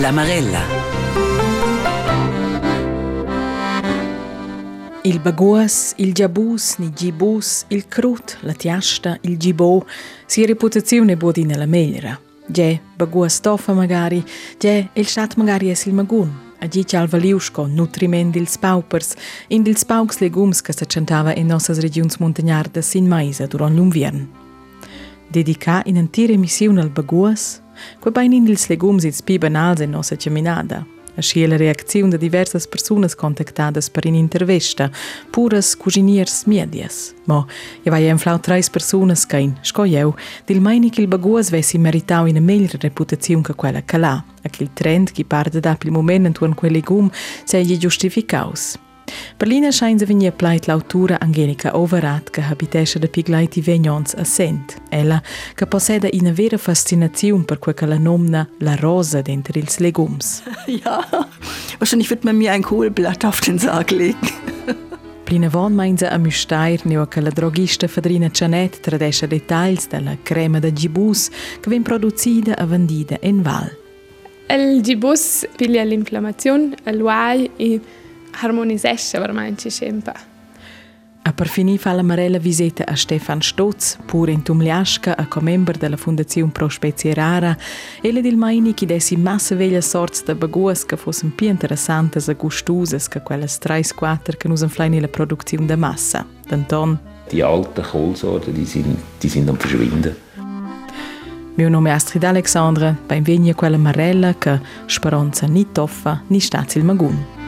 La Marella. Il baguas, il giabus, il gibus, il crut, la tiasta, il gibò, si reputazione buona nella meglera. Ge, baguas toffa magari, ge, il stat magari es il magun. A gi cial valiusco, nutriment dils paupers, in dils paucs legums che se cantava in nossas regions montagnardas in maisa durant l'unviern. Dedicar in entire missione al baguas, quei bain in dils legums its pi banals in nossa caminada, Aschi la reaczione di diverse persone contattate per un'intervista, puras cuginiers medias. Ma io vai inflau tre persone che in scoieu, dil meini che il baguas vessi meritau una migliore reputazione che quella che l'ha, e che il trend che parte da il momento in cui quel legum sei giustificaus. Berlina scheint venir pleit l'autura Angelika Overath che habitesce da piglaiti vegnons a Sent. Ella che posseda una vera fascinazione per quel che la nomna la rosa dentro ils legums. Ja, wahrscheinlich wird man mir ein Kohlblatt auf den Sarg legen. Plina von mainza a Müsteir neo che la drogista Fadrina Cianet tradesce dettagli della crema da gibus che ven producida e vendida in Val. Il gibus piglia l'inflammazione, il guai e harmonisesce veramente sempre. A per finì fa la Marella visita a Stefan Stotz, pur in Tumliasca, a co-member della Fondazione Pro Spezie Rara, e le del Maini che dessi massa veglia sorts de baguas che fossen più interessantes e gustusas che quelles 3-4 che nos inflain la produzione de massa. D'Anton. Die alten Kohlsorten, die sind, die sind am Verschwinden. Mio nome è Astrid Alexandra, beim vegna quella Marella che speranza ni toffa ni stazil magun.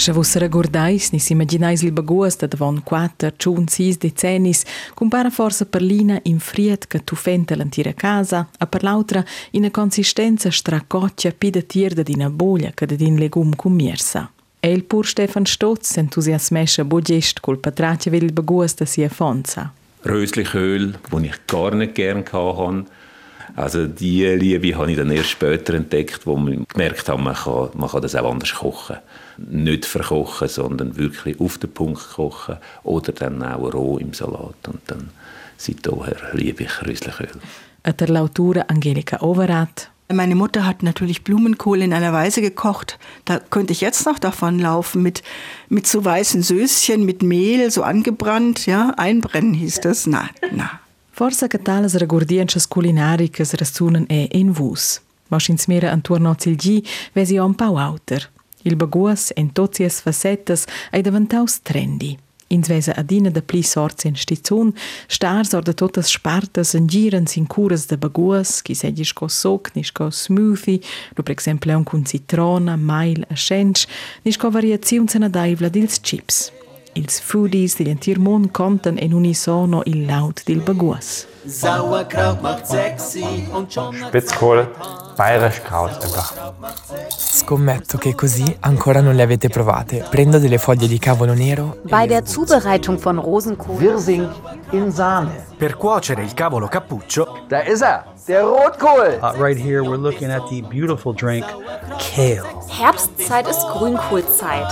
Se vos regordais, ni si imaginais il baguas da davon quattro, ciun, sis decennis, compara forsa per l'ina in friet che tu fenta l'antira casa, a per l'altra in a consistenza stracoccia pi da tier da dina boglia che din legum cummiersa. E il pur Stefan Stotz entusiasmescha bogest col patratia vil il baguas da sia fonza. Röslichöl, das ich gar nicht gerne hatte. Also die Liebe habe ich dann erst später entdeckt, wo man gemerkt hat, man kann, man kann das auch anders kochen. Nicht verkochen, sondern wirklich auf den Punkt kochen oder dann auch roh im Salat. Und dann seither liebe ich Röslichöl. A der Lautura Angelika Overath. Meine Mutter hat natürlich Blumenkohl in einer Weise gekocht, da könnte ich jetzt noch davon laufen, mit, mit so weißen Söschen, mit Mehl, so angebrannt, ja, einbrennen hieß das. Na, na. Forsa che talas regordienchas culinaricas rasunan è in vus. Was ins mera antorno al gi, vesi un pau auter. Il baguas en tozies facetas ai daventaus trendy. Ins vesa adina da pli sorts in stizun, stars or da totas spartas en girans in curas da baguas, chi segis co soc, nis co smoothie, lu per exemple un cun citrona, mail, a schench, nis co variaziuns en adaivla dils chips. Ils foodies del entir mond contan en unisono il laut del baguas. Sauerkraut macht sexy und schon Spitzkohl, bayerisch Kraut einfach. Scommetto che così ancora non le avete provate. Prendo delle foglie di cavolo nero. Bei der Zubereitung von Rosenkohl Wirsing in Sahne. Per cuocere il cavolo cappuccio, Da ist er, der Rotkohl. Uh, right here, we're looking at the beautiful drink, kale. Herbstzeit ist Grünkohlzeit.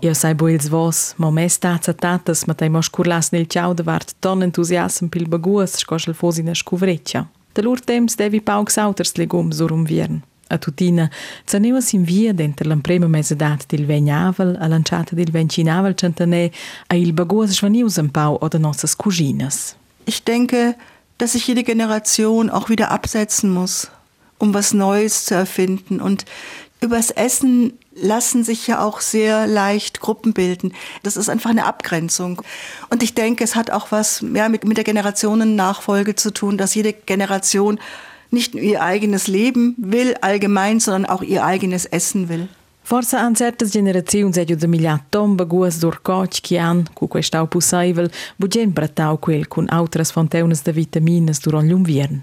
Io sai bo ils vos, mo mes tazza tatas, ma tai mos curlas nel ciao de vart ton entusiasm pil baguas, scosel fos in a scuvreccia. De lur temps devi paucs auters legums urum viern. A tutina, zanevas in via denter l'emprema mesedat del vegnavel, a lanciata del vencinavel centane, a il baguas schwanius en pau oder nossas cuginas. Ich denke, dass sich jede Generation auch wieder absetzen muss, um was Neues zu erfinden. Und übers Essen lassen sich ja auch sehr leicht Gruppen bilden. Das ist einfach eine Abgrenzung. Und ich denke, es hat auch was ja, mit, mit der Generationennachfolge zu tun, dass jede Generation nicht nur ihr eigenes Leben will allgemein, sondern auch ihr eigenes Essen will. Forse an certas generaziuns è giuda migliat tom baguas dur coch chi han, cu questau possibel, bugen bratau quel cun autras fonteunas de vitaminas durant l'umviern.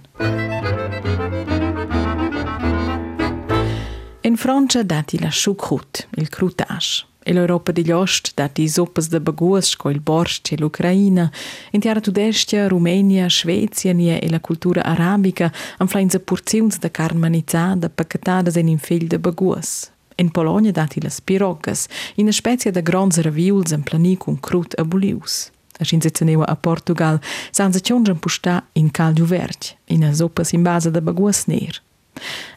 In Francia dati la choucroute, il croutage. El Europa digl Ost dat die soppes de begoes koil borcht e l'Ukraina, in tiara tudestia, Rumenia, Schwezienie e la cultura arabica an flein se porziuns de carmanizzada paccatades en in fil de begoes. In Polonia dati las pirogas, in spezia de gronzere viuls en planicum crut abulius. Aschin se zeneua a Portugal, san se ciongen pusta in caldiu vert, in a soppes in base de begoes ner.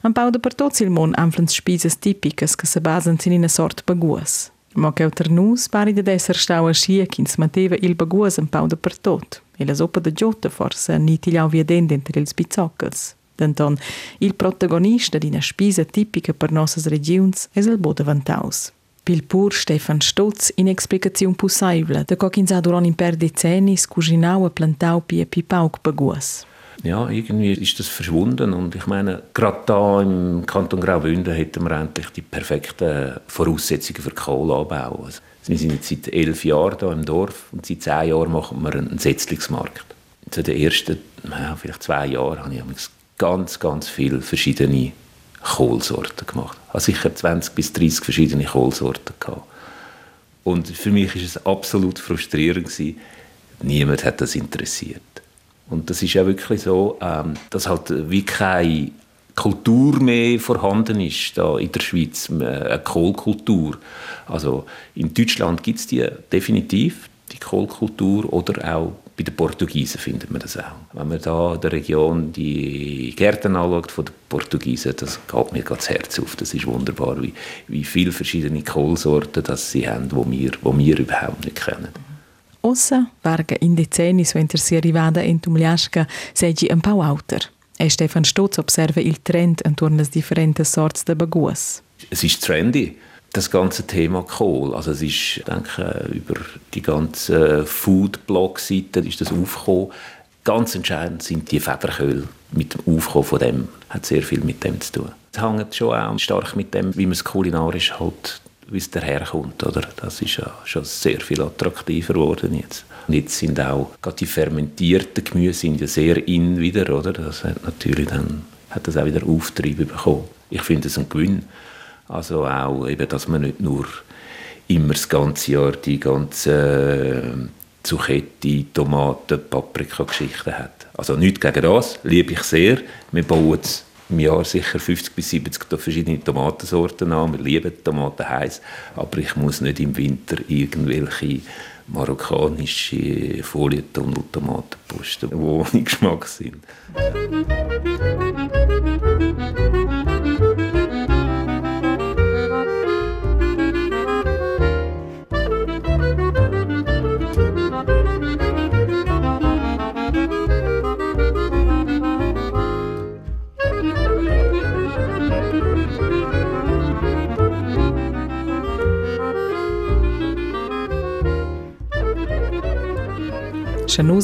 An pau de per tot il mon anflens spises tipicas che se basen sin in a sort begoes. Ma che auter nus pari de esser stau a schia chins mateva il baguas am pau de per tot. E la sopa de giota forse ni tigliau via dent entre ils bizoccals. Denton, il protagonista d'ina spisa tipica per nossas regiuns es il Boda Vantaus. Pil pur Stefan Stutz in explicaziun possibile de co ch'ins ha durant in per decennis cucinau e plantau pia pipauc baguas. Ja, irgendwie ist das verschwunden und ich meine, gerade da im Kanton Graubünden hätten wir endlich die perfekten Voraussetzungen für Kohlanbau. Also, wir sind jetzt seit elf Jahren hier im Dorf und seit zehn Jahren machen wir einen Setzlingsmarkt. Zu den ersten, ja, vielleicht zwei Jahren, habe ich ganz, ganz viele verschiedene Kohlsorten gemacht. Ich hatte sicher 20 bis 30 verschiedene Kohlsorten. Gehabt. Und für mich war es absolut frustrierend. Niemand hat das interessiert. Und das ist ja wirklich so, ähm, dass halt wie keine Kultur mehr vorhanden ist da in der Schweiz, eine Kohlkultur. Also in Deutschland gibt es die definitiv, die Kohlkultur, oder auch bei den Portugiesen findet man das auch. Wenn man da in der Region die Gärten anschaut von den Portugiesen, das geht mir das Herz auf. Das ist wunderbar, wie, wie viele verschiedene Kohlsorten das sie haben, die wir, wo wir überhaupt nicht kennen. Ossa, varga in decenni suenter si arrivada in Tumliasca, segi un pau auter. E Stefan Stutz observa il trend intorno alle differenti sorts de baguas. Es ist trendy, das ganze Thema Kohl. Also es ist, denke, über die ganze Food-Blog-Seite ist das aufgekommen. Ganz entscheidend sind die Federköhl. Mit dem Aufkommen von dem hat sehr viel mit dem zu tun. Es hängt schon auch stark mit dem, wie man es kulinarisch halt wie es daherkommt. Oder? Das ist ja schon sehr viel attraktiver geworden jetzt. Und jetzt sind auch gerade die fermentierten Gemüse sind ja sehr in wieder, oder? Das hat natürlich dann hat das auch wieder Auftrieb bekommen. Ich finde es ein Gewinn. Also auch eben, dass man nicht nur immer das ganze Jahr die ganze äh, Zucchetti, Tomaten, Paprika-Geschichten hat. Also nichts gegen das, liebe ich sehr. Wir bauen es im Jahr sicher 50 bis 70 verschiedene Tomatensorten an. Wir lieben Tomaten heiß, aber ich muss nicht im Winter irgendwelche marokkanische Folientunneltomaten posten, die ohne Geschmack sind. Chanus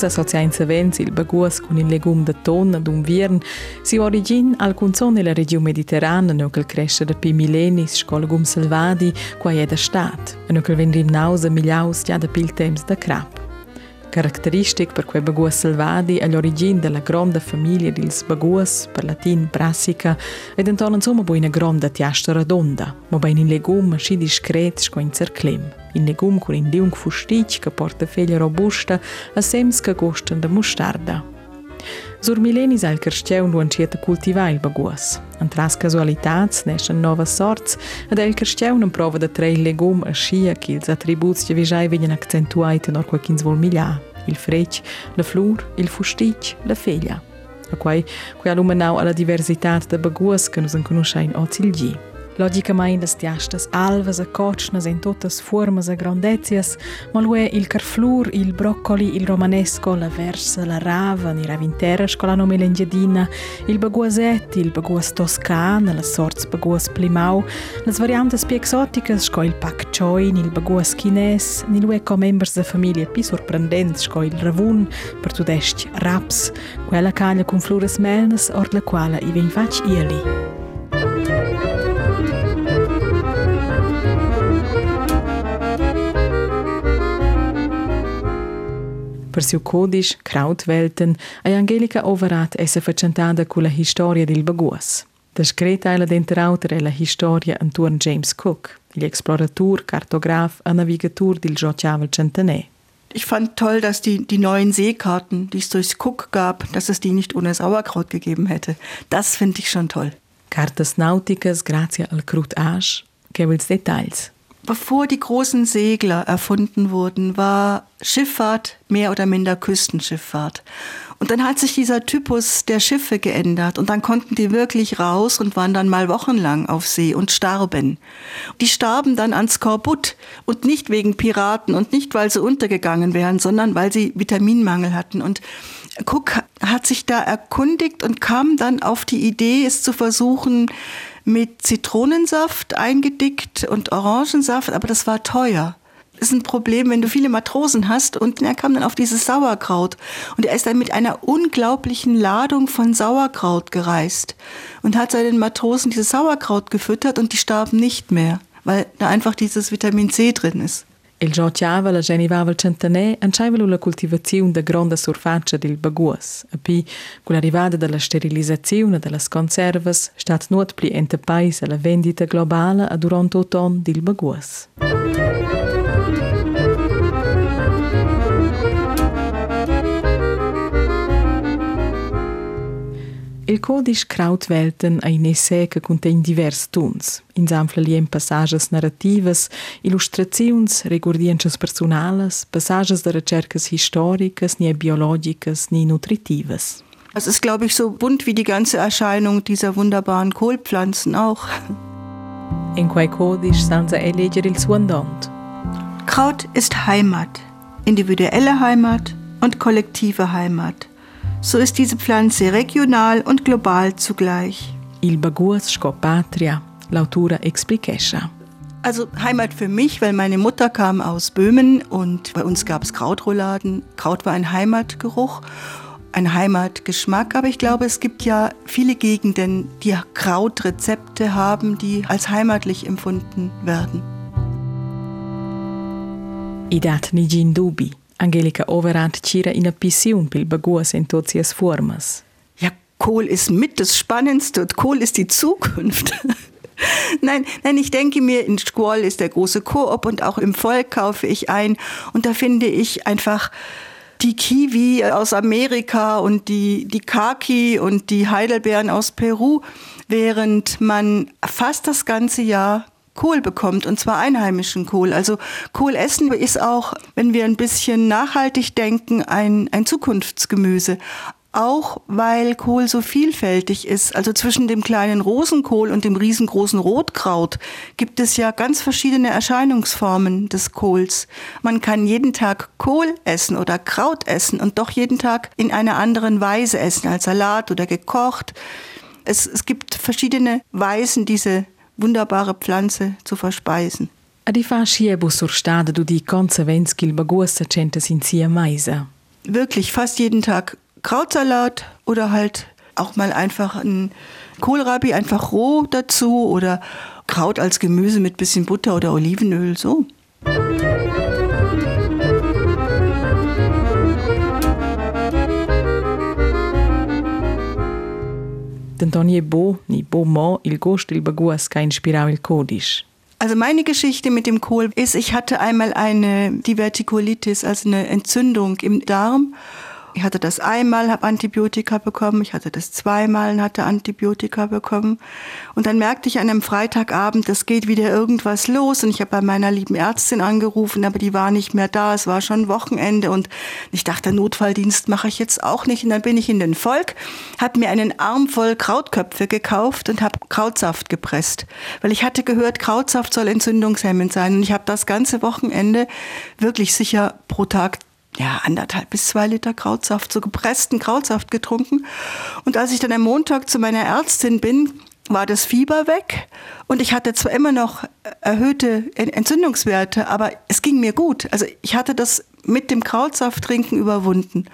associa in Savens il baguas con il legum de tonna d'un viern, si origin al cunzon nella regione mediterrana no quel cresce da pi millenis scol gum selvadi qua è da stat, no quel vendrim nausa migliaus ja da pil temps da crap. Caratteristic per quei baguas selvadi è l'origine della grande famiglia dils baguas, per latin brassica, ed intorno insomma bo una grande tiasta redonda, ma ben in legum schi discret sco in cerclem. In legum con in liung fustic che porta feglia robusta a sems che gostan da mustarda. Sur mileni al il carsteu un ciete cultiva il baguas. An tras casualitats neschen nova sorts ed el carsteu non prova da trei legum a schia che ils attributs che visai venien accentuaiti nor quai quins vol miglià. Il frec, la flur, il fustic, la feglia. A quai, quai alumenau alla diversitat da baguas che nos inconoscein o zilgi. Logicamente las tiastas alvas e cocnas in totas formas e grandezias, ma lui il carflur, il broccoli, il romanesco, la versa, la rava, i ravintera scola nome lengiadina, il baguasetti, il baguas toscana, la sorts baguas plimau, las variantes più exoticas sco il pak choi, il baguas chines, ni lui co members de famiglia più sorprendents sco il ravun, per tudest raps, quella caglia con flores melnas, or la quale i ven fac ieli. Per siu codice Krautwelten e Angelica Overat essa faccentada con la storia del baguas. Descritta ella dentro auter è la storia intorno James Cook. l'exploratur, cartograf e navigatur del Giotjavel Centenè. Ich fand toll, dass die, die neuen Seekarten, die es durchs Cook gab, dass es die nicht ohne Sauerkraut gegeben hätte. Das finde ich schon toll. Cartas nauticas grazie al Crut Asch, che els Details. Bevor die großen Segler erfunden wurden, war Schifffahrt mehr oder minder Küstenschifffahrt. Und dann hat sich dieser Typus der Schiffe geändert und dann konnten die wirklich raus und waren dann mal wochenlang auf See und starben. Die starben dann an Skorbut und nicht wegen Piraten und nicht, weil sie untergegangen wären, sondern weil sie Vitaminmangel hatten. Und Cook hat sich da erkundigt und kam dann auf die Idee, es zu versuchen, mit Zitronensaft eingedickt und Orangensaft, aber das war teuer. Das ist ein Problem, wenn du viele Matrosen hast und er kam dann auf dieses Sauerkraut und er ist dann mit einer unglaublichen Ladung von Sauerkraut gereist und hat seinen Matrosen dieses Sauerkraut gefüttert und die starben nicht mehr, weil da einfach dieses Vitamin C drin ist. Il giocava la genivava il centenè anciavano la coltivazione da grande surfaccia del baguas, e poi con l'arrivata della sterilizzazione delle conserve stat nuot pli ente paese la vendita globale durante autunno del baguas. Il codice Krautwelten è un essè che contiene diversi tons. Insamfla liem passages narrativas, illustrazions, regurdiences personales, passages de recercas historicas, nie biologicas, nie nutritivas. Es ist, glaube ich, so bunt wie die ganze Erscheinung dieser wunderbaren Kohlpflanzen auch. In quei codice sanza e leggere il suo andont. Kraut ist Heimat, individuelle Heimat und kollektive Heimat. So ist diese Pflanze regional und global zugleich. Il baguas sco patria, l'autura expliquescha. Also Heimat für mich, weil meine Mutter kam aus Böhmen und bei uns gab es Krautrouladen. Kraut war ein Heimatgeruch, ein Heimatgeschmack, aber ich glaube, es gibt ja viele Gegenden, die Krautrezepte haben, die als heimatlich empfunden werden. Idat nigin dubi. Angelika Overand cira in Pission pil Baguas in tozias formas. Ja, Kohl ist mit das Spannendste und Kohl ist die Zukunft. nein, nein, ich denke mir, in Squall ist der große Koop und auch im Volk kaufe ich ein und da finde ich einfach die Kiwi aus Amerika und die, die Kaki und die Heidelbeeren aus Peru, während man fast das ganze Jahr Kohl bekommt, und zwar einheimischen Kohl. Also Kohl essen ist auch, wenn wir ein bisschen nachhaltig denken, ein, ein Zukunftsgemüse. Auch weil Kohl so vielfältig ist. Also zwischen dem kleinen Rosenkohl und dem riesengroßen Rotkraut gibt es ja ganz verschiedene Erscheinungsformen des Kohls. Man kann jeden Tag Kohl essen oder Kraut essen und doch jeden Tag in einer anderen Weise essen, als Salat oder gekocht. Es, es gibt verschiedene Weisen, diese wunderbare Pflanze zu verspeisen. Sur stade du di consevenz qu'il bagussa centes in sia meisa. Wirklich fast jeden Tag Krautsalat oder halt auch mal einfach ein Kohlrabi einfach roh dazu oder Kraut als Gemüse mit bisschen Butter oder Olivenöl so. D'Antonie Bo, ni Bo Mo, il Gost il Baguas, ka inspirau il Codisch. Also meine Geschichte mit dem Kohl ist, ich hatte einmal eine Divertikulitis, also eine Entzündung im Darm Ich hatte das einmal, habe Antibiotika bekommen, ich hatte das zweimal und hatte Antibiotika bekommen. Und dann merkte ich an einem Freitagabend, es geht wieder irgendwas los. Und ich habe bei meiner lieben Ärztin angerufen, aber die war nicht mehr da. Es war schon Wochenende und ich dachte, Notfalldienst mache ich jetzt auch nicht. Und dann bin ich in den Volk, habe mir einen Arm voll Krautköpfe gekauft und habe Krautsaft gepresst. Weil ich hatte gehört, Krautsaft soll entzündungshemmend sein. Und ich habe das ganze Wochenende wirklich sicher pro Tag ja, anderthalb bis zwei Liter Krautsaft, so gepressten Krautsaft getrunken. Und als ich dann am Montag zu meiner Ärztin bin, war das Fieber weg und ich hatte zwar immer noch erhöhte Entzündungswerte, aber es ging mir gut. Also ich hatte das mit dem Krautsaft trinken überwunden.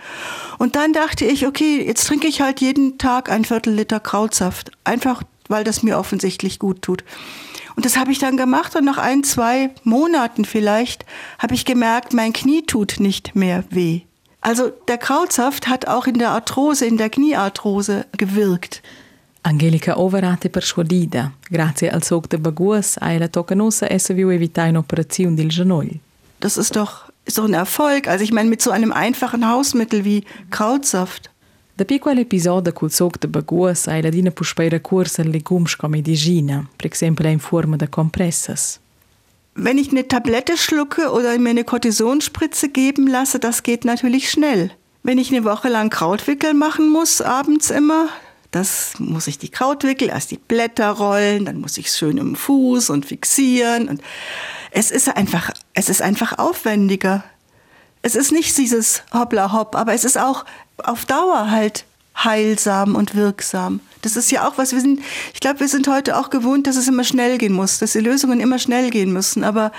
Und dann dachte ich, okay, jetzt trinke ich halt jeden Tag ein Viertel Liter Krautsaft, einfach weil das mir offensichtlich gut tut. Und das habe ich dann gemacht und nach ein, zwei Monaten vielleicht habe ich gemerkt, mein Knie tut nicht mehr weh. Also der Krautsaft hat auch in der Arthrose, in der Kniearthrose gewirkt. Angelica Overat è persuadida. Grazie al Sog de Baguas tocca nossa essa viu evitare un'operazione del genoll. Das ist doch, doch ein Erfolg. Also ich meine, mit so einem einfachen Hausmittel wie Krautsaft. Da piccolo episodio col Sog de Baguas ha ella dina puspera cursa legums come medicina, per esempio in forma de compressas. Wenn ich eine Tablette schlucke oder mir eine Kortisonspritze geben lasse, das geht natürlich schnell. Wenn ich eine Woche lang Krautwickel machen muss, abends immer, das muss ich die Krautwickel, erst die Blätter rollen, dann muss ich es schön im Fuß und fixieren. Und es ist einfach, es ist einfach aufwendiger. Es ist nicht dieses Hoppla Hopp, aber es ist auch auf Dauer halt heilsam und wirksam. Das ist ja auch was, wir sind, ich glaube, wir sind heute auch gewohnt, dass es immer schnell gehen muss, dass die Lösungen immer schnell gehen müssen, aber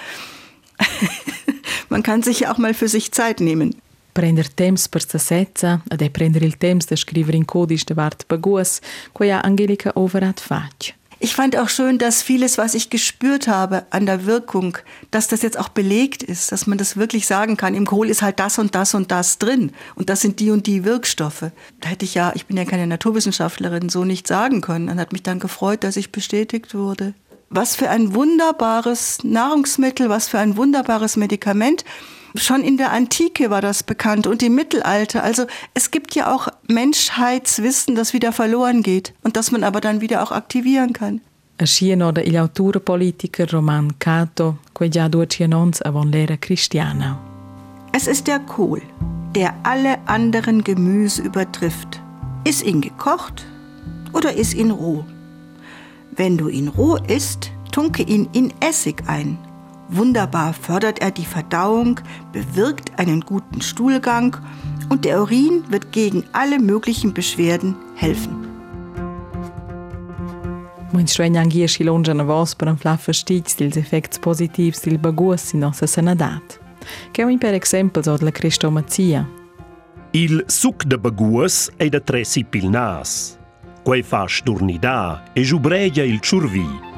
man kann sich ja auch mal für sich Zeit nehmen. Prender temps per sta setza ed è prendere il temps da scrivere in codice de vart baguas, quia Angelica Overat fac. Ich fand auch schön, dass vieles, was ich gespürt habe an der Wirkung, dass das jetzt auch belegt ist, dass man das wirklich sagen kann. Im Kohl ist halt das und das und das drin und das sind die und die Wirkstoffe. Da hätte ich ja, ich bin ja keine Naturwissenschaftlerin, so nicht sagen können. Und hat mich dann gefreut, dass ich bestätigt wurde. Was für ein wunderbares Nahrungsmittel, was für ein wunderbares Medikament. Schon in der Antike war das bekannt und im Mittelalter. Also es gibt ja auch Menschheitswissen, das wieder verloren geht und das man aber dann wieder auch aktivieren kann. Ascieno da il autore politiker Roman Cato, que già duecento avon l'era cristiana. Es ist der Kohl, der alle anderen Gemüse übertrifft. Ist ihn gekocht oder ist ihn roh? Wenn du ihn roh isst, tunke ihn in Essig ein Wunderbar fördert er die Verdauung, bewirkt einen guten Stuhlgang und der Urin wird gegen alle möglichen Beschwerden helfen. Muins schwen anche si longiano vos per un flaffa stits dils effects positivs dil baguas in nostra sanadat. Che un per esempio so la cristomazia. Il suc de baguas è da tressi pil nas. Quei fa sturnidà e giubregia il ciurvi.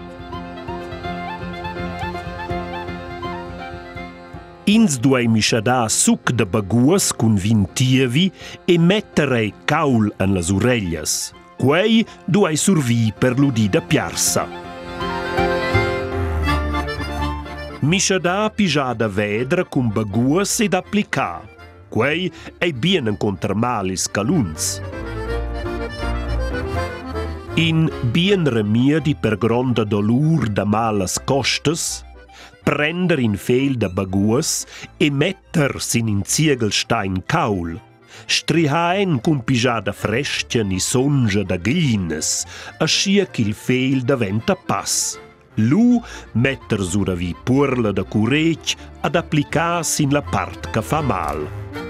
Ins duei mischadà suc de baguas cun vin tievi e mettere caul en las orellas. Quei duei survi per l'udi da piarsa. Mischadà pigiada vedra cun baguas ed applicà. Quei è bien incontra malis caluns. In bien remiedi per gronda dolur da malas costas, prender in fehl da baguas e metter sin in ziegelstein kaul. Strihaen cum pijada frescia ni sonja da glines, aschia qu'il fehl da venta pass. Lu metter sura vi purla da curec ad applicas in la part che fa mal.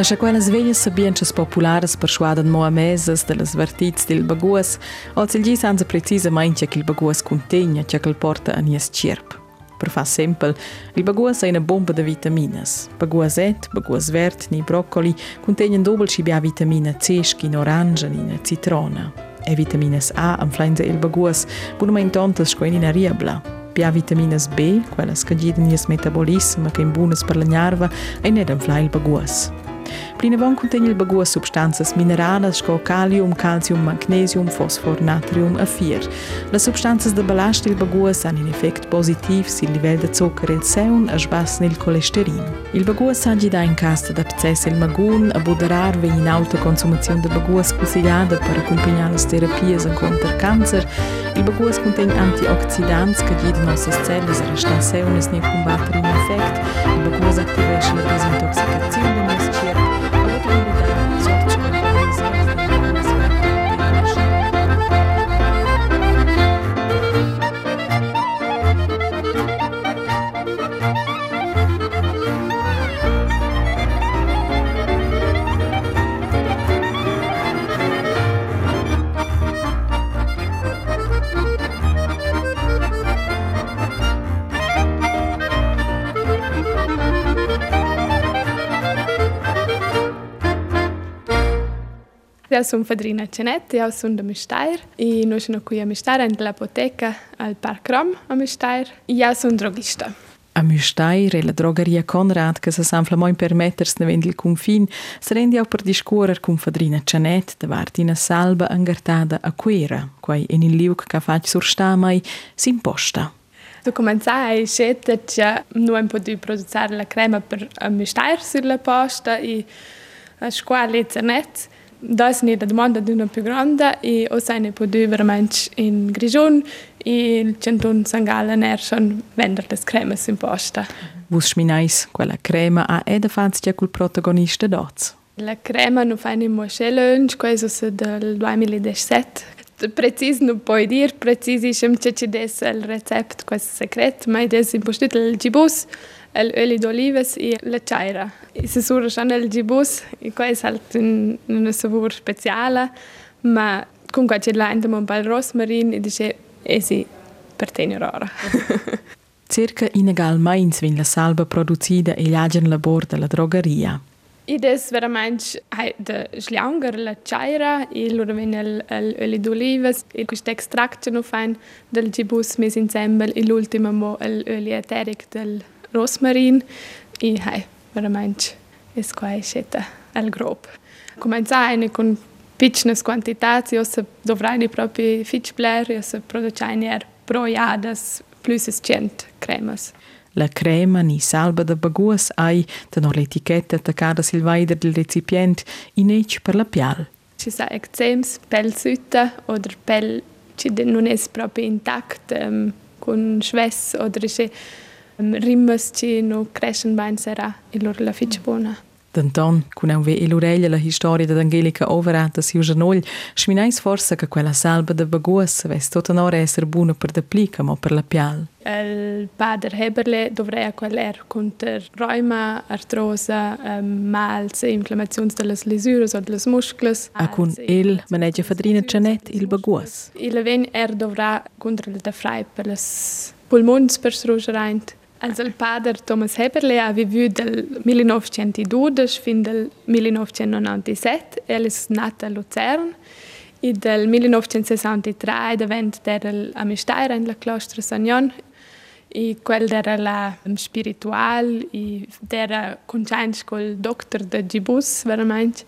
A scha quellas veglias sabienchas populares persuadan moamesas de las vertits del baguas, o il gis anza precisamente che il baguas contegna, che il porta a nies cirp. Per fa sempel, il baguas è una bomba de vitaminas. Baguaset, baguas vert, ni broccoli contengono doppel cibia vitamina C, in orange, in citrona. E vitaminas A influenza il baguas, bunuma in tontas scoen in riebla. Pia vitaminas B, quellas che gieden nies metabolismo, che in buonas per la nerva, e ned inflai il baguas. Plinavon contiene il bagua substanzas minerales como calium, calcium, magnesium, fosfor, natrium e fier. Le substanzas de balast il bagua han in effect positiv sil livel de zucker il seun e sbassen il colesterin. Il bagua saggi da in casta da pzess il magun a buderar ve in alta consumazione de baguas consigliada per accompagnare le terapias contra cancer. Il baguas contiene antioxidants che gli nostre cellule a restare seunes ne combattere in effect. Il baguas attivesce la desintoxicazione del nostro cervello. Io sono Fedrina Cenetti, io sono da Mestair e noi siamo qui a Mestair, nell'apoteca al Park Rom a Mestair. Io sono drogista. A Müstair e la drogeria Conrad che se sanfla mo in permetters ne vend il confin, se rendi au per discuorer cum fadrina Cianet davart ina salba angartada a quera, quai en il liuk ca fac sur sta mai s'imposta. Tu començai scelta che non potevi produrre la crema per Müstair sulla posta e a scuola internet. Da è una domanda di una più grande e o sai ne potevi veramente in Grigion e il centro San Gallen er schon vendere le creme in posta. Vus schminais quella crema a ed fazia col protagonista doz. La crema non fa nemmeno challenge, questo è del 2017. Precis non puoi dire, precisissimo c'è c'è il recept, questo è segreto, ma è impostato il gibus, l'olio d'olive e la chaira. E se sura schon il gibus, e questo è un, un sapore speciale, ma comunque c'è l'anche un po' il rosmarin e dice, e sì, per te rara. Circa inegal mains vin la salba producida e l'agen labor della drogeria. Ed è veramente de schlanger la chaira e loro ven l'olio d'olive e questo extraction of ein del gibus mes insieme e l'ultimo mo l'olio eteric del rosmarin e hai veramente è qua sceta al grob. Cominciare con piccole quantità, io se dovrei proprio fitch bler, io se produciamo pro jadas plus es cent cremas. La crema ni salba de baguas ai tenor l'etichetta attaccata sil vaider del recipient in ec per la pial. Ci sa eczems, pel sütta oder pel ci non es proprio intact um, con schwess oder ci um, rimmes ci no crescen bain sera e lor la fitch bona. D'anton, cun au ve e l'orella la historia d'Angelica Overata si usanogl, schminais forsa che quella salba de baguas ves tot anora esser buna per de plica mo per la pial. Il padre Heberle dovrebbe queller contro reuma, artrosa, um, mals, inflammazioni delle lesure o delle muscole. A cun el maneggia fadrina Janet il baguas. Il ven er dovrà contro il defrai per les pulmons per srugereint. Also il padre Thomas Heberle ha vissuto dal 1912 fino al 1997. Ell è nato Luzern. E dal 1963 diventa a Mistaira in la Claustra Sagnon. E quel era la spiritual e era consciente col dottor de Gibus, veramente.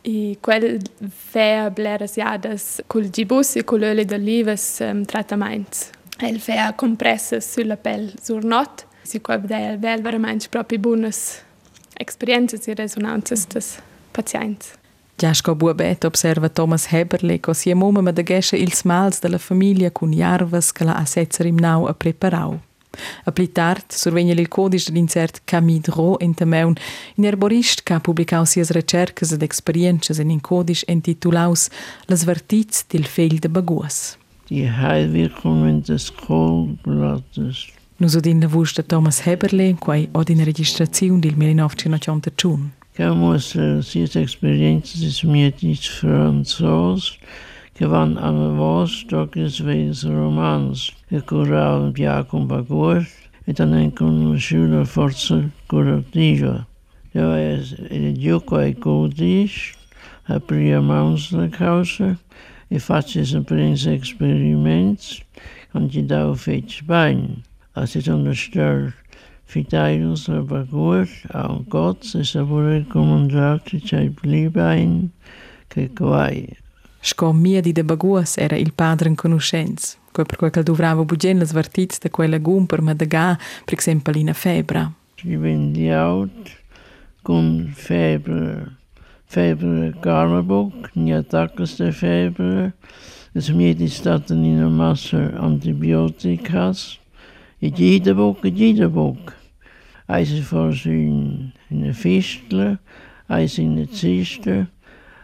E quel fa bleras jadas col Gibus e col olio d'olives um, trattamenti. El fa compresses sulla pelle sur not. Si qua vedere vel veramente proprio buonas experienze e resonanze des pazients. Giasco buabet observa Thomas Heberle co sia mumma ma da gesche ils mals della famiglia cun jarvas che la assetzer im nau a preparau. A pli tard survegna il codice d'incert Camidro in Temeun, in erborist che ha publicau sias recercas ed experiences in un codice intitulaus Las vertiz del fel de baguas. Die Heilwirkungen des Kohlblattes. Udin la voce de Thomas Heberle, quai od in registrazione del 1981. Camus sies experiences is mietis franzos, van an vos docis veis romans, che curau piacum bagur, et an con schüler forza curativa. Ja es in giuco e codis, a pria mans la causa, e facis un prins experiments, an ti dau fetch bain. As it understood Fideiros a bagur an Gott e sa vorre comandati c'è blibain che guai. Sco mia di de baguas era il padre in conoscenza, quel per quel che dovrava bugen las vertiz de quella gumper ma de ga, per esempio in febra. Ci vendi out con febbre, febbre garmabuk, ni attaccas de febbre, es mir die statten in a massa antibioticas, e jede bok, e jede bok. Eis is voorzien in een vistle, eis in het ziste,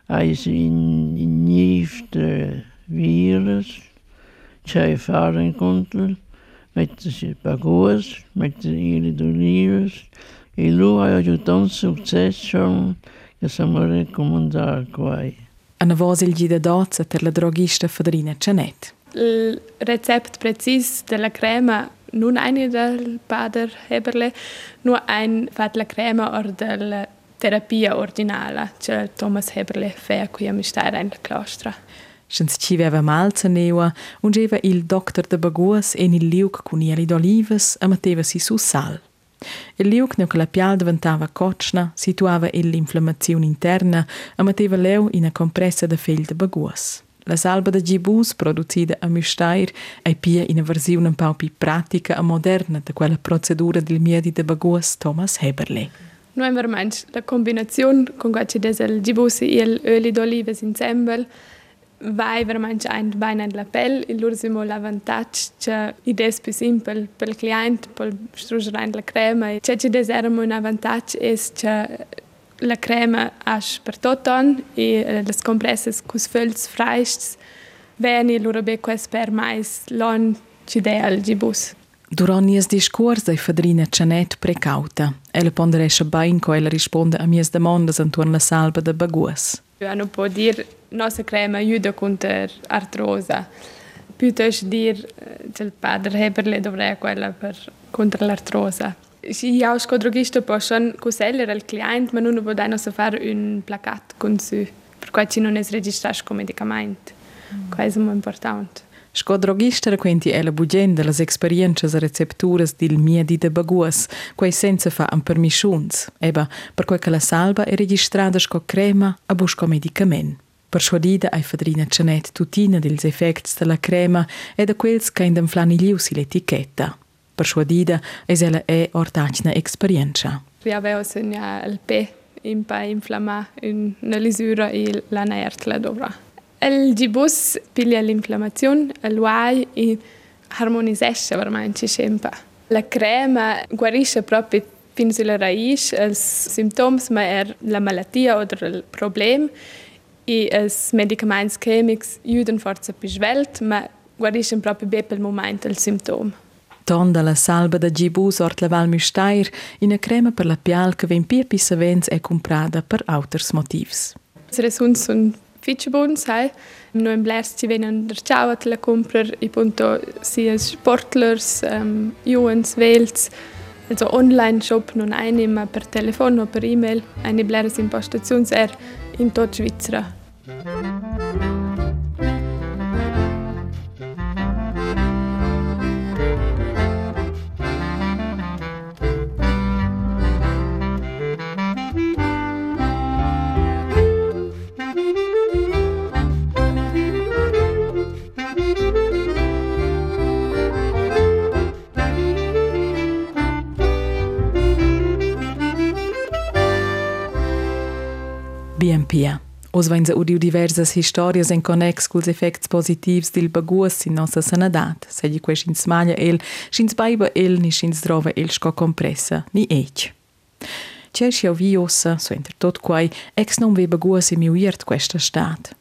eis in de nieuwste virus, tjej farenkontel, met de bagoes, met de ile d'olives, e lu ha jo tant succes schon, che siamo recomandar quai. Ana vos il gida dozza per la drogista Fedrina Cianet. Il recept precis della crema non eine del padre Heberle, nur ein fat la crema or della terapia ordinale, cioè Thomas Heberle fa qui a mistare in la claustra. Scens ci veva malza neua, ungeva il doctor de Baguas en il liug con ieli d'olivas e metteva si su sal. Il liug neu che la pial diventava cocna, situava il l'inflammazione interna e metteva leu in a compressa de fel de Baguas. La salba de gibus producida a Müstair è pia in versione un po' più pratica e moderna di quella procedura del miedi de Baguas Thomas Heberle. Noi veramente la combinazione con quasi del gibus e il oli d'olive insieme vai veramente ein bene la pelle e loro siamo l'avantaggio che idee più semplice per il cliente per struggerare la crema e c'è che deseramo un vantaggio è che la crema asce per tutto e le compresse con fölz freistes veni loro be quest per mais lon ci de al gibus Durant nies discurs ei fadrina Janet precauta. Ella ponderesce bain co ella risponde a mias demandas antuorn la salba de baguas. Non può dire nostra crema aiuta contro artrosa. Piuttosto dire che il padre Heberle dovrebbe quella per contro l'artrosa. Sì, auch als drogista può schon consigliare al cliente, ma non può dare fare un placat con su, perché ci non è registrato come medicamento. Mm. Questo è molto importante. Sco drogistra quenti ella bugenda las experiences e recepturas dil miedi de baguas, quai senza fa an permissions, eba, per quai che la salba è registrata sco crema a busco medicament. Persuadida ai fadrina Janet tutina dils effects de la crema e da quels che in flaniglius l'etichetta. Persuadida es ella è ortagna esperienza. Vi avevo segna il P in pa inflamma una lisura e la nertla dovra. Il gibus piglia l'inflammazione, il guai e harmonisce veramente sempre. La crema guarisce proprio fin sulla raiz i simptomi, ma è la malattia o il problema e i medicamenti chimici aiutano forse più svelti, ma guariscono proprio bene per il momento il sintomo. Tonda la salba da gibus ort la Val Müstair in a crema per la pial che ven pia pisavens è comprada per auters motivs. Le results sono fitch buon, sai. Noi in Blers ci vengono ciao la comprar e punto sia sportlers, um, juvens, vels, also online shop non eine, ma per telefono o per e-mail, eine Blers impostazione er in tot nós vens a audir diversas histórias em conexo com os efeitos positivos del baguas em nossa sanidade. Se lhe quais in smalha ele, xin baiba ele, ni xin drova ele sco compressa, ni eich. Cerci ao vi ossa, so entre tot quai, ex non veba guas e miuirt questa stat.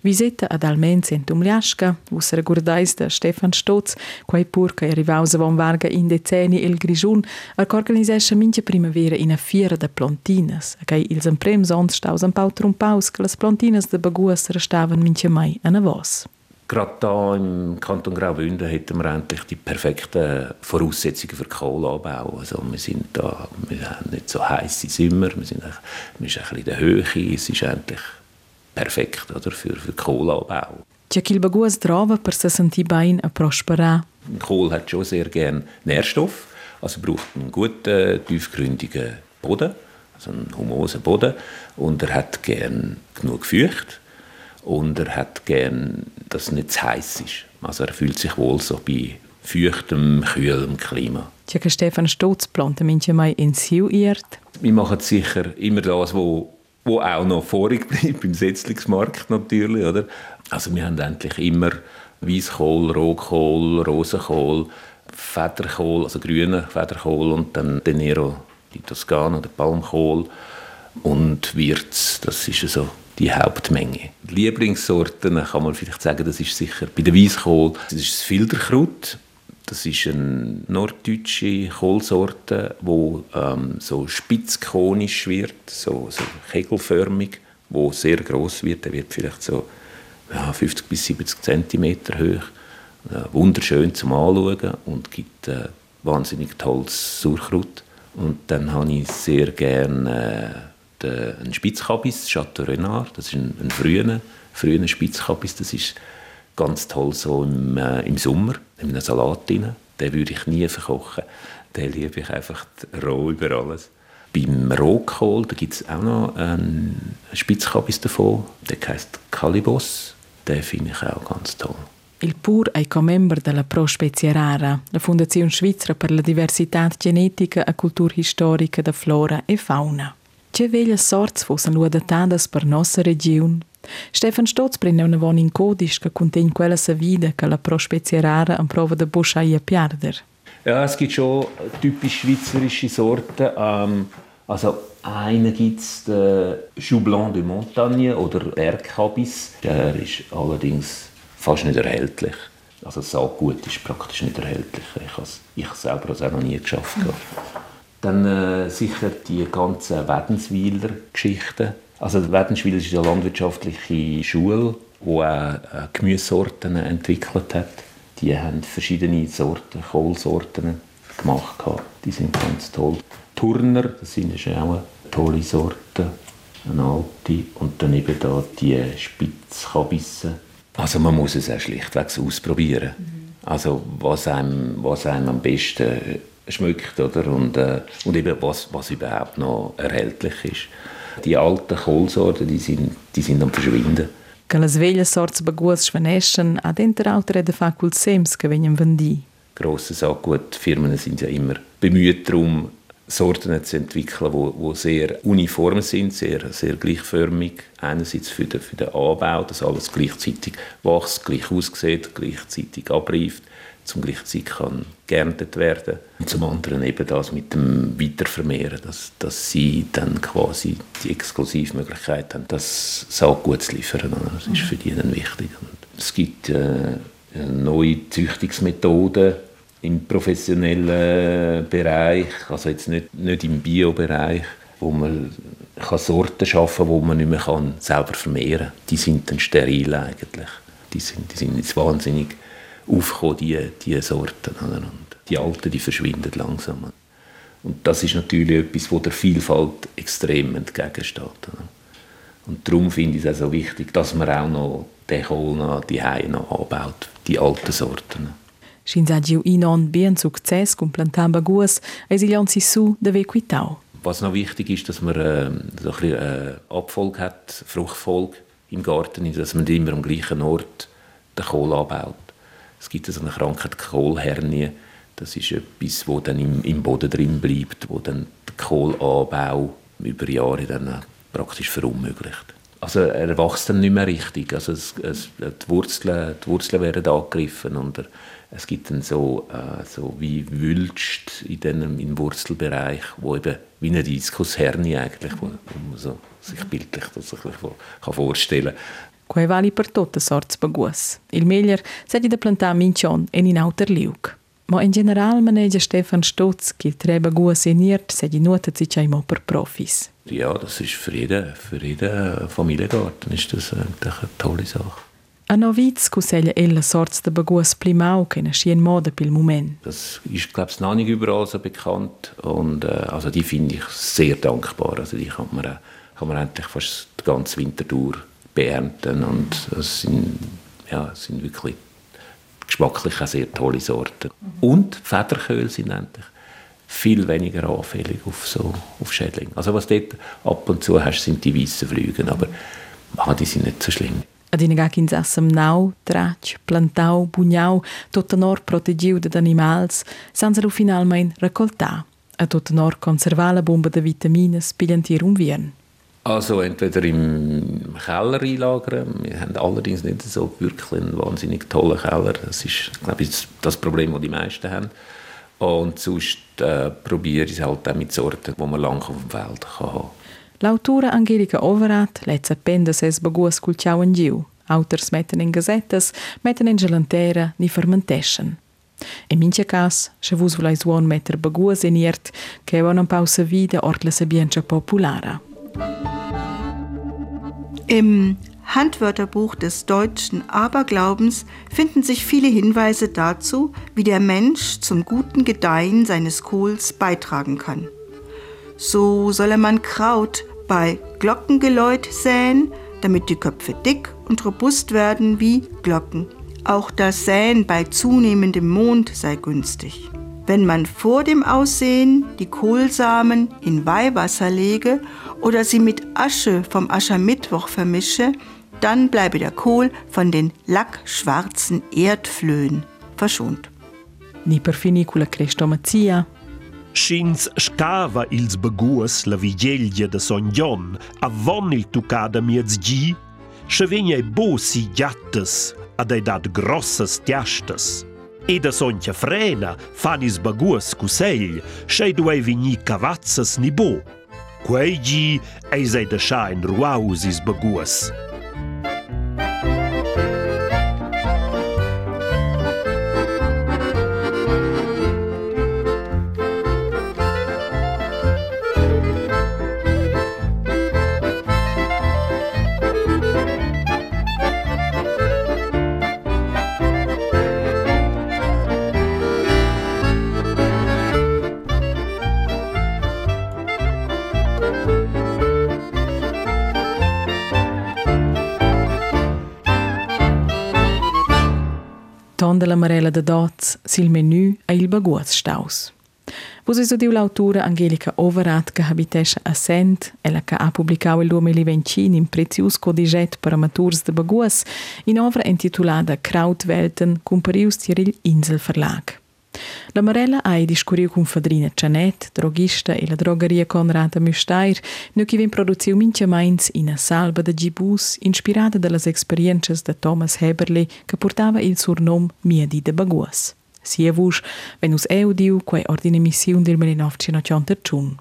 Visita ad Almenz in Tumliasca, vus regurdais da Stefan Stotz, quai pur che arrivausa von varga in decenni il Grigiun, ar organizescha mincha primavera in a fiera de plantinas, a kai ils emprem sons staus un pau trumpaus, che las plantinas de baguas restavan mincha mai an a vos. Gerade da im Kanton Graubünden hätten wir endlich die perfekten Voraussetzungen für Kohleanbau. Also wir sind da, wir haben nicht so heiße Sommer, wir sind, wir sind ein bisschen in der Höhe, es ist endlich perfekt oder, für, für Kohleanbau. C'è chi il baguas trova per se sentir bein a prosperar. Kohl hat schon sehr gern Nährstoff, also braucht einen guten, tiefgründigen Boden, also einen humosen Boden, und er hat gern genug Feucht und er hat gern, dass es nicht zu heiß ist. Also er fühlt sich wohl so bei feuchtem, kühlem Klima. Che Stefan Stotz planta mincha mai in siu iert. Wir machen sicher immer das, wo wo auch noch vorig bleibt im Setzlingsmarkt natürlich, oder? Also wir haben endlich immer Weißkohl, Rotkohl, Rosenkohl, Federkohl, also grüner Federkohl und dann den Nero, die Toskana, der Palmkohl und Wirz, das ist so die Hauptmenge. Lieblingssorten kann man vielleicht sagen, das ist sicher bei der Weißkohl, das ist das Filterkraut, das ist eine norddeutsche Kohlsorte, wo ähm, so spitzkonisch wird, so, so kegelförmig, wo sehr groß wird. Der wird vielleicht so ja, 50 bis 70 cm hoch. Äh, wunderschön zum Anschauen und gibt äh, wahnsinnig tolles Sauerkraut. Und dann habe ich sehr gerne äh, einen Spitzkabis, Chateau Renard. Das ist ein, ein früher frühen Spitzkabis, das ist ganz toll so im, äh, im Sommer, in einem Salat drin. Den würde ich nie verkochen. Den liebe ich einfach roh über alles. Beim Rotkohl gibt es auch noch einen Spitzkabis davon. Der heißt Calibos. Den finde ich auch ganz toll. Il PUR è co-member della Pro Spezie Rara, la Fondazione Svizzera per la Diversità Genetica e Cultura Historica Flora e Fauna. Che veglie sorts fossen luodatadas per nostra regione? Stefan Stotz prende una von in codisch che contiene quella sa vida che la Pro Spezie Rara an prova de Boschaia piarder. Ja, es gibt schon typisch schweizerische Sorten. Ähm, also einen gibt es, den Chou Blanc de Montagne oder Bergkabis. Der ist allerdings fast nicht erhältlich. Also Saatgut ist praktisch nicht erhältlich. Ich, selber habe es auch noch nie geschafft. Dann äh, sicher die ganzen Wädenswiler Geschichten. Also die ist eine landwirtschaftliche Schule, die auch äh, Gemüsesorten entwickelt hat. Die haben verschiedene Sorten, Kohlsorten gemacht. Die sind ganz toll. Turner, das sind auch eine tolle Sorte, eine alte. Und dann eben da die Spitzkabisse also man muss es auch schlichtweg ausprobieren. Mhm. Also was einem, was einem am besten schmeckt oder? Und, äh, und eben was, was überhaupt noch erhältlich ist. Die alten Kohlsorten, die sind, die sind am Verschwinden. Che le sveglie sorts baguas svaneschen ad enter autere de facul sems che venien vendi. Grosse Saatgutfirmen sind ja immer bemüht darum, Sorten zu entwickeln, die, die sehr uniform sind, sehr, sehr gleichförmig. Einerseits für den, für den Anbau, dass alles gleichzeitig wächst, gleich aussieht, gleichzeitig abreift, zum gleichen kann geerntet werden. Und zum anderen eben das mit dem Weitervermehren, dass, dass sie dann quasi die Exklusivmöglichkeit haben, das Saatgut zu liefern. Das ist für die dann wichtig. Und es gibt äh, neue Züchtungsmethoden, im professionellen Bereich, also jetzt nicht, nicht im Bio-Bereich, wo man kann Sorten schaffen kann, die man nicht mehr kann selber vermehren kann. Die sind dann steril eigentlich. Die sind, die sind jetzt wahnsinnig aufgekommen, die, die Sorten. Und die alten, die verschwinden langsam. Und das ist natürlich etwas, das der Vielfalt extrem entgegensteht. Und darum finde ich es auch so wichtig, dass man auch noch den Kohl noch, die noch anbaut, die alten Sorten. Schins agiu inon bien success cum eis il si su de vequitau. Was noch wichtig ist, dass man äh, so ein bisschen, äh, Abfolge hat, Fruchtfolge im Garten, dass man immer am gleichen Ort den Kohl anbaut. Es gibt so eine Krankheit, Kohlhernie. Das ist etwas, wo dann im, im Boden drin bleibt, wo dann den Kohlanbau über Jahre dann praktisch verunmöglicht. Also er wächst dann nicht mehr richtig. Also es, es, die, Wurzeln, die Wurzeln werden angegriffen und er, es gibt dann so, äh, so wie Wülst in dem, im Wurzelbereich, wo eben wie eine Diskushernie eigentlich, wo, wo man so sich bildlich das ein bisschen vorstellen kann. Quei vali per tutte sorts baguas. Il meglier sedi da plantar mincion en in auter liug. Ma in general maneggia Stefan Stutz, il tre baguas eniert, sedi nuota sich mo per profis. Ja, das ist für jeden, für jeden Familiengarten ist das eigentlich eine tolle Sache. A Noviz cuseglia ella sorts de baguas plimau che nasci in moda pil moment. Das ist, glaube ich, noch nicht überall so bekannt und äh, also die finde ich sehr dankbar. Also die kann man, kann man eigentlich fast den ganzen Winter durch beernten und das sind, ja, sind wirklich geschmacklich auch sehr tolle Sorten. Und Federköhl sind endlich viel weniger anfällig auf, so, auf Schädlinge. Also was dort ab und zu hast, sind die weißen Flüge, aber ah, die sind nicht so schlimm. Ad inegà ch'ins assem nau, trac, plantau, bugnau, tot nor protegiu de animals, sans lu finalmein recoltà. A tot nor conservar la bomba de vitamines pigliantier um viern. Also entweder im Keller einlagern. Wir haben allerdings nicht so wirklich einen wahnsinnig tollen Keller. Das ist, glaube ich, das Problem, das die meisten haben. Und sonst äh, probiere ich es halt auch mit Sorten, die man lange auf dem Feld kann haben L'autura Angelica Overat lezza appenda ses baguas cul ciao in giu. Auters metten in gazettas, metten in gelantera, ni fermenteschen. In minche cas, se vus volais uon metter baguas in iert, che un pausa vida ort la sabienza populara. Im Handwörterbuch des deutschen Aberglaubens finden sich viele Hinweise dazu, wie der Mensch zum guten Gedeihen seines Kohls beitragen kann. So solle man Kraut bei Glockengeläut säen, damit die Köpfe dick und robust werden wie Glocken. Auch das Säen bei zunehmendem Mond sei günstig. Wenn man vor dem Aussehen die Kohlsamen in Weihwasser lege oder sie mit Asche vom Aschermittwoch vermische, dann bleibe der Kohl von den lackschwarzen Erdflöhen verschont. Ni per finì con la crestomazia, Schins scava ils baguas la vigeglia de son Jon, avon il tucada miez gi, sche vegna e bosi giattes, ad ei dat grossas tiastas. E da soncha frena fan is baguas cusegl, schei duei vigni cavazzas ni bo. Quei gi eis ei da scha in ruaus is baguas. Ton della Marella de Dots, sil menù e il baguaz staus. Vos es udiu l'autura Angelica Overat che habitescha a Sent, ella che ha pubblicato il 2025 in prezius codiget per amaturs de baguas in ovra intitulada Krautwelten comparius tier il Insel Verlag. La Marella ha discuriu con fadrina Janet, drogista e la drogeria Conrada Müstair, nu che vin produziu mincha mains in a salba de gibus inspirada dalle experiences de Thomas Heberle che portava il surnom Miedi de Baguas. Sia vus, wenn us eudiu quei ordine mission del 1981.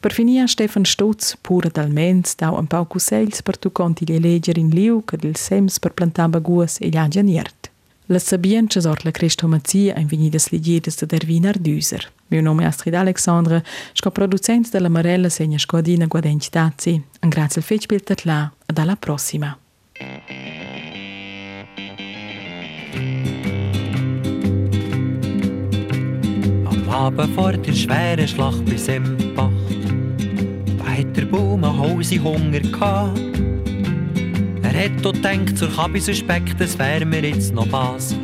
Per finire Stefan Stutz, pura talments, dau un pau cusegls per tu conti le legger in liu che del sems per plantar baguas e gli niert. La sabiences ort la crestomazia ein venidas ligiedes de Dervin Ardüser. Mio nome è Astrid Alexandra, sco producent della Marella segna scodina guadenti tazi. Un grazie al fecbil tatla, ad alla prossima. Am Abend vor der schweren Schlacht bei Sempach, da hat der Baum ein Haus in Hunger gehabt. Hat auch gedacht, zur Kabis Speck, das wär mir jetzt noch was.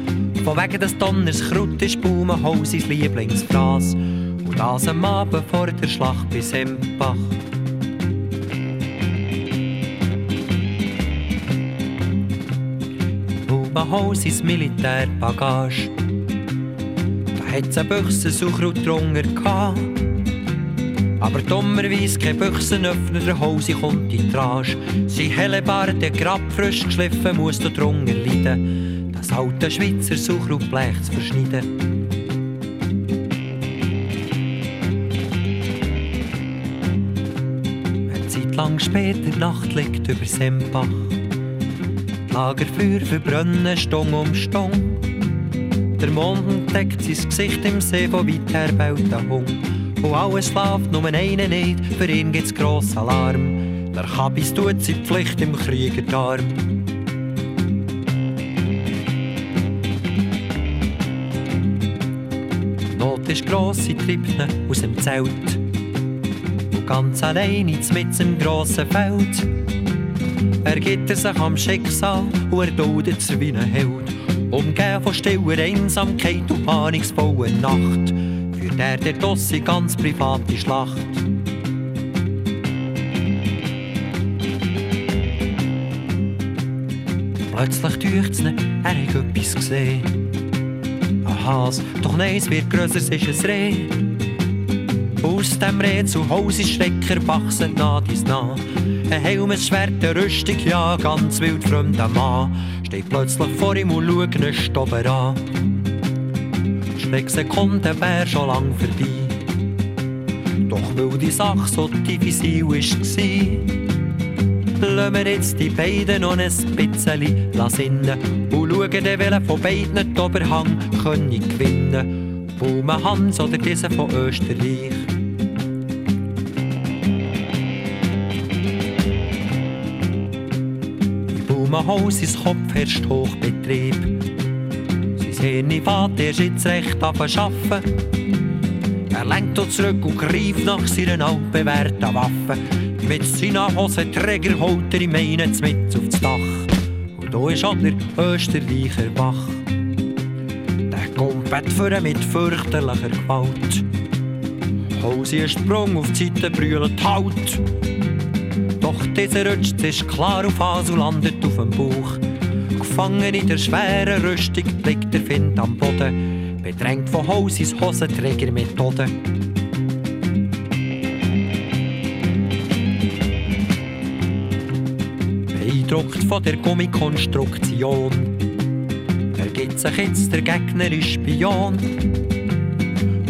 Von wegen des Donners Krut ist Baumenhaus sein Lieblingsfraß. Und das am Abend vor der Schlacht bei Sempach. Baumenhaus ist Militärbagage. Da hat's eine Büchse Suchrut drunter gehabt. Aber dummerweise kein Büchsenöffner, der Hose kommt in die Rage. Sein Hellebarde grad frisch geschliffen, muss da drunter leiden, das alte Schweizer Suchrutblech zu verschneiden. Lang später, Nacht liegt über Sempach. Die Lagerfeuer verbrennen Stong um Stong. Der Mond entdeckt sein Gesicht im See, von weit her baut der Hung. Und alles schlaft, nur einer nicht, für ihn gibt's gross Alarm. Der Kabis tut seine Pflicht im Kriegerdarm. Not ist gross, sie treibt aus dem Zelt. Und ganz allein ins mit im grossen Feld. Er gibt sich am Schicksal und er tut wie ein Held. Umgeben von stiller Einsamkeit und ahnungsvollen Nacht er der Dossi ganz private Schlacht. Plötzlich tücht's ihn, er hat etwas gesehen. Ein Has, doch nein, es wird grösser, es ist ein Reh. Aus dem Reh zu Hause Schrecker wachsen nah dies nah. Ein Helm, ein Schwert, eine Rüstung, ja, ganz wild fremder Mann. Steht plötzlich vor ihm und schaut ihn stoppen an. Schrecksekunden wär schon lang vorbei. Doch weil die Sache so diffizil war, lassen wir jetzt die beiden noch ein bisschen sinnen und schauen, welcher von beiden die Oberhang können gewinnen Baume Hans oder dieser von Österreich. Die Baumenhaus ist Kopfherrscht Hochbetrieb. Sein Vater ist jetzt recht am Arbeiten. Er lenkt dort zurück und greift nach seiner altbewährten Waffe. Mit seinen Hosenträger holt er ihm einen mit aufs Dach. Und da ist auch der Österreicher wach. Der kommt für mit fürchterlicher Gewalt. Hose einen Sprung auf die Seite, brüllt Halt! Doch dieser rutscht sich klar auf Hase und landet auf dem Bauch. Gefangen in der schweren Rüstung liegt der Find am Boden, bedrängt von Hauses Hosenträgermethode. Beeindruckt von der Gummikonstruktion, ergibt sich jetzt der Gegner ist Spion.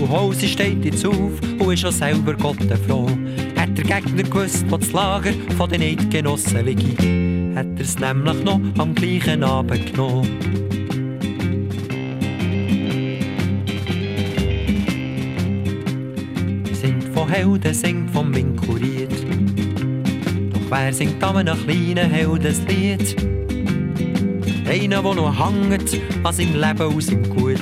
Und Hose steht jetzt auf und ist schon selber Gott froh. Hat der Gegner gewusst, wo das Lager von den Eidgenossen liegt, hat er es nämlich noch am gleichen Abend genommen. Singt von Helden, singt vom Winkuriert. Doch wer singt an einem kleinen Heldenslied? Einer, der noch hängt an seinem Leben aus ihm Gut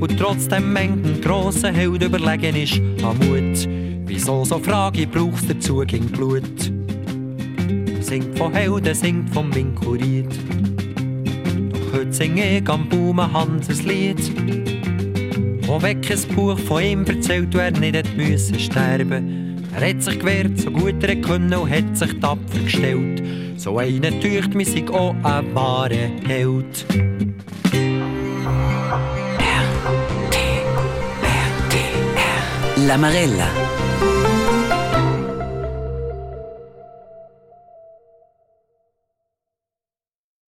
und trotzdem mengen grossen Held überlegen ist an Mut. Wieso so Frage brauchst dazu gegen Blut? Singt von Helden, singt vom Winkuriert. Doch heute sing ich am Baumen Hanses Lied. Wo weg ein Buch von ihm erzählt, wer nicht hätte müssen sterben. Er hat sich gewehrt, so gut er konnte und hat sich tapfer gestellt. So einer tücht mich sich auch ein wahrer Held. La Marella.